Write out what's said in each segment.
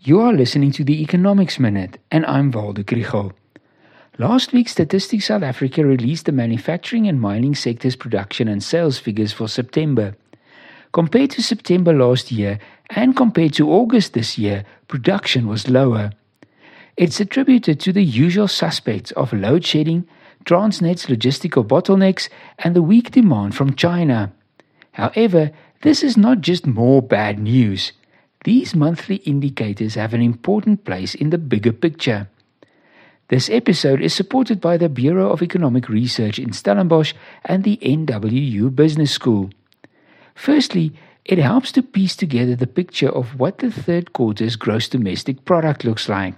You are listening to the Economics Minute, and I'm Waldo Krugell. Last week, Statistics South Africa released the manufacturing and mining sector's production and sales figures for September. Compared to September last year and compared to August this year, production was lower. It's attributed to the usual suspects of load shedding, Transnet's logistical bottlenecks, and the weak demand from China. However, this is not just more bad news. These monthly indicators have an important place in the bigger picture. This episode is supported by the Bureau of Economic Research in Stellenbosch and the NWU Business School. Firstly, it helps to piece together the picture of what the third quarter's gross domestic product looks like.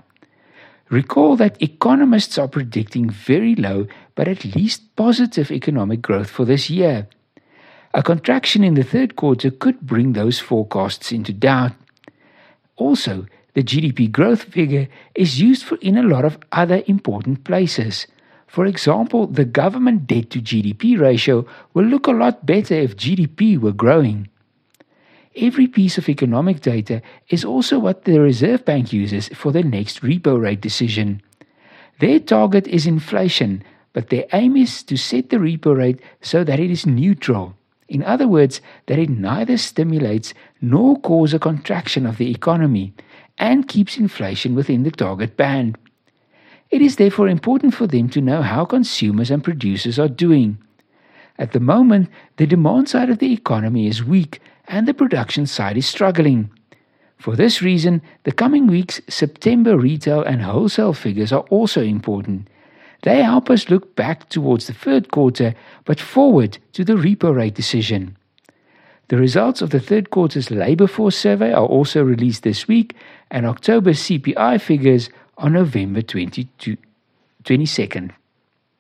Recall that economists are predicting very low but at least positive economic growth for this year. A contraction in the third quarter could bring those forecasts into doubt. Also, the GDP growth figure is used for in a lot of other important places. For example, the government debt to GDP ratio will look a lot better if GDP were growing. Every piece of economic data is also what the Reserve Bank uses for their next repo rate decision. Their target is inflation, but their aim is to set the repo rate so that it is neutral. In other words, that it neither stimulates nor causes a contraction of the economy and keeps inflation within the target band. It is therefore important for them to know how consumers and producers are doing. At the moment, the demand side of the economy is weak and the production side is struggling. For this reason, the coming weeks' September retail and wholesale figures are also important. They help us look back towards the third quarter, but forward to the repo rate decision. The results of the third quarter's labor force survey are also released this week, and October CPI figures on November 22, 22nd.